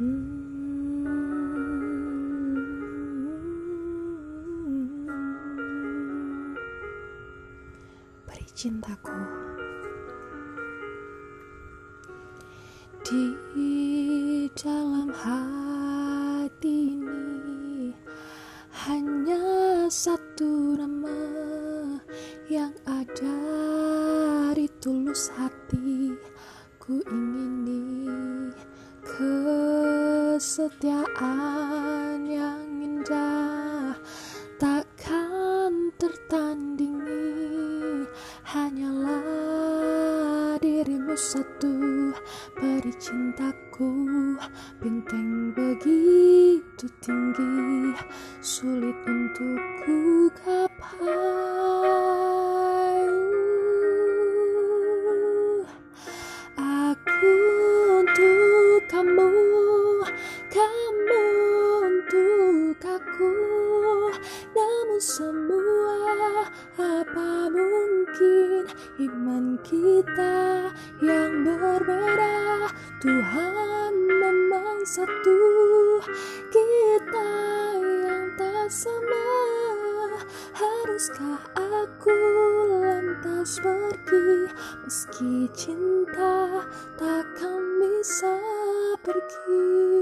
Hmm. Beri cintaku di dalam hati ini hanya satu kesetiaan yang indah takkan tertandingi. Hanyalah dirimu satu beri cintaku benteng begitu tinggi sulit untuk ku gapai semua apa mungkin iman kita yang berbeda. Tuhan memang satu kita yang tak sama. Haruskah aku lantas pergi? Meski cinta takkan bisa pergi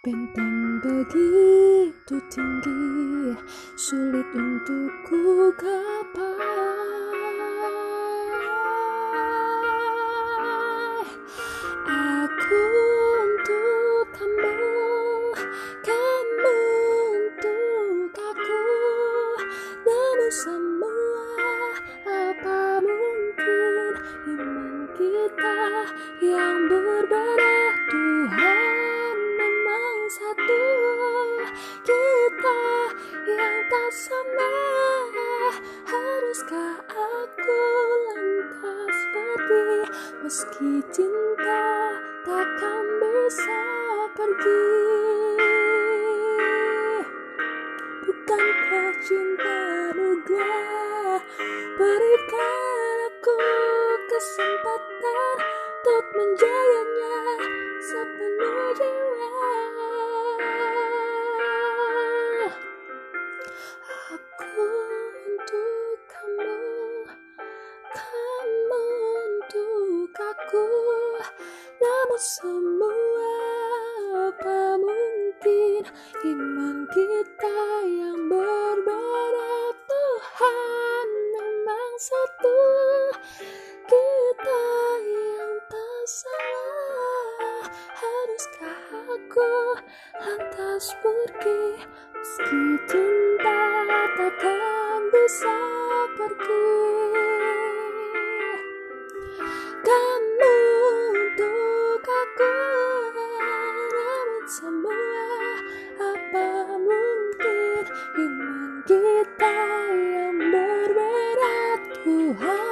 Benteng begitu tinggi Sulit untuk ku Meski cinta takkan bisa pergi. Bukankah cinta anugerah Berikan aku kesempatan Untuk menjaganya sepenuh jiwa kamu untuk aku namun semua apa mungkin iman kita yang berbeda Tuhan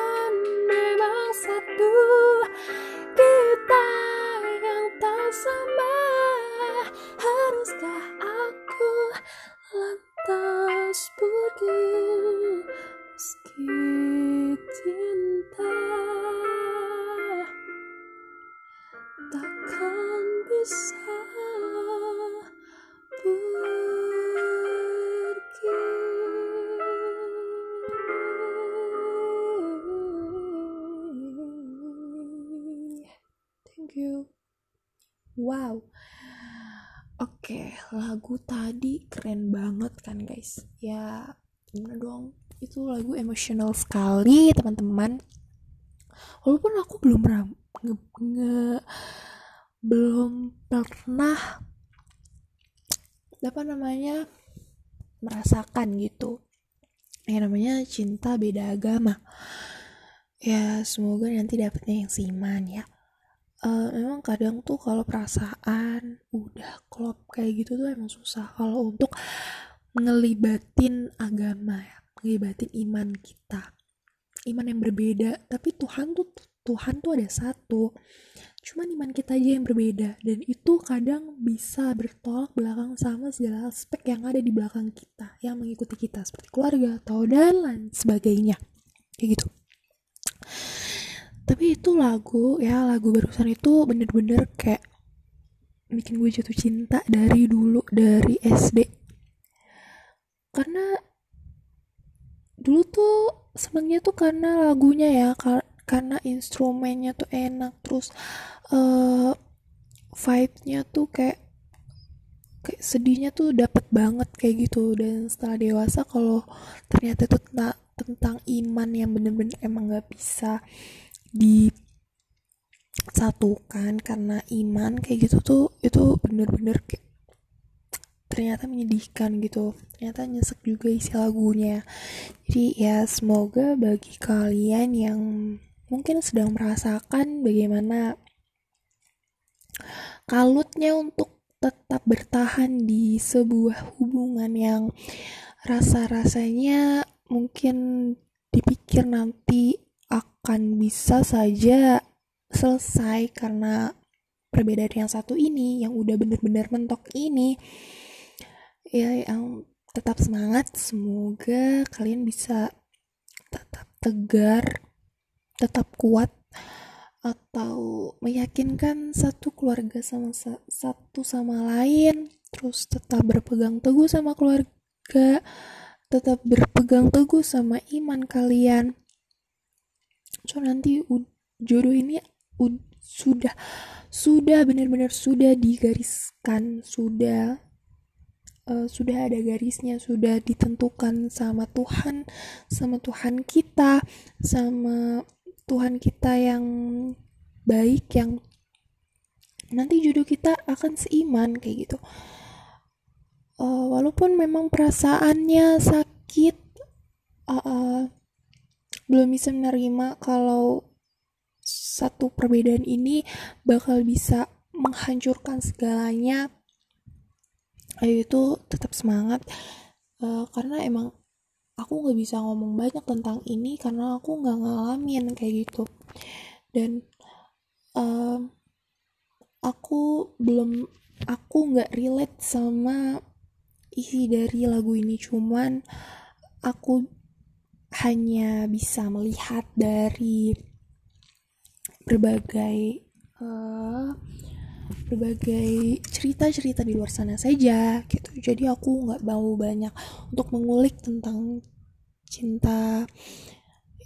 Thank you. Wow. Oke, lagu tadi keren banget kan guys. Ya, gimana dong? Itu lagu emosional sekali, teman-teman. Walaupun aku belum pernah nge, nge- belum pernah apa namanya merasakan gitu yang namanya cinta beda agama ya semoga nanti dapetnya yang seiman ya Eh, memang kadang tuh kalau perasaan udah klop kayak gitu tuh emang susah. Kalau untuk ngelibatin agama ya ngelibatin iman kita iman yang berbeda. Tapi Tuhan tuh Tuhan tuh ada satu cuma iman kita aja yang berbeda. Dan itu kadang bisa bertolak belakang sama segala aspek yang ada di belakang kita yang mengikuti kita seperti keluarga atau dan lain sebagainya. Kayak gitu tapi itu lagu ya lagu barusan itu bener-bener kayak bikin gue jatuh cinta dari dulu dari SD karena dulu tuh senangnya tuh karena lagunya ya karena instrumennya tuh enak terus uh, vibe-nya tuh kayak kayak sedihnya tuh dapet banget kayak gitu. Dan setelah dewasa kalau ternyata tentang, tentang iman yang bener-bener emang gak bisa disatukan karena iman kayak gitu tuh itu bener-bener ternyata menyedihkan gitu. Ternyata nyesek juga isi lagunya. Jadi ya semoga bagi kalian yang mungkin sedang merasakan bagaimana kalutnya untuk tetap bertahan di sebuah hubungan yang rasa-rasanya mungkin dipikir nanti akan bisa saja selesai karena perbedaan yang satu ini yang udah bener-bener mentok ini. Ya yang tetap semangat semoga kalian bisa tetap tegar tetap kuat atau meyakinkan satu keluarga sama satu sama lain terus tetap berpegang teguh sama keluarga tetap berpegang teguh sama iman kalian so nanti jodoh ini sudah sudah benar-benar sudah digariskan sudah uh, sudah ada garisnya sudah ditentukan sama Tuhan sama Tuhan kita sama Tuhan kita yang baik yang nanti jodoh kita akan seiman kayak gitu. Uh, walaupun memang perasaannya sakit uh, uh, belum bisa menerima kalau satu perbedaan ini bakal bisa menghancurkan segalanya. Ayo itu tetap semangat. Uh, karena emang aku nggak bisa ngomong banyak tentang ini karena aku nggak ngalamin kayak gitu. Dan uh, aku belum aku nggak relate sama isi dari lagu ini. Cuman aku hanya bisa melihat dari berbagai uh, berbagai cerita-cerita di luar sana saja gitu. Jadi aku nggak mau banyak untuk mengulik tentang cinta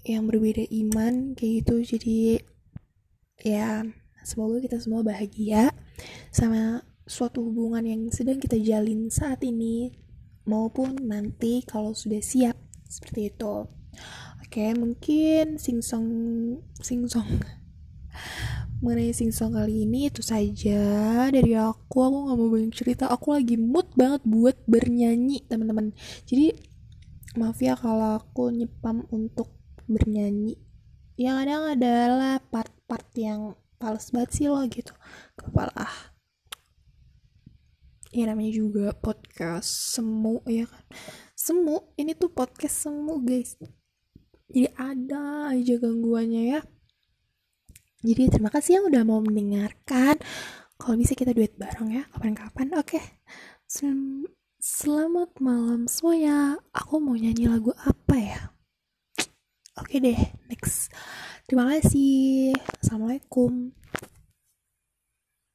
yang berbeda iman kayak gitu. Jadi ya semoga kita semua bahagia sama suatu hubungan yang sedang kita jalin saat ini maupun nanti kalau sudah siap seperti itu. Oke mungkin singsong singsong mengenai singsong kali ini itu saja dari aku. Aku nggak mau banyak cerita. Aku lagi mood banget buat bernyanyi teman-teman. Jadi maaf ya kalau aku nyepam untuk bernyanyi. Yang kadang adalah part-part yang pales banget sih loh gitu. Kepala. Ah ya namanya juga podcast semu ya kan semu ini tuh podcast semu guys. Jadi ada aja gangguannya ya. Jadi terima kasih yang udah mau mendengarkan. Kalau bisa kita duet bareng ya kapan-kapan. Oke. Okay. Sel selamat malam semuanya. Aku mau nyanyi lagu apa ya? Oke okay deh next. Terima kasih. Assalamualaikum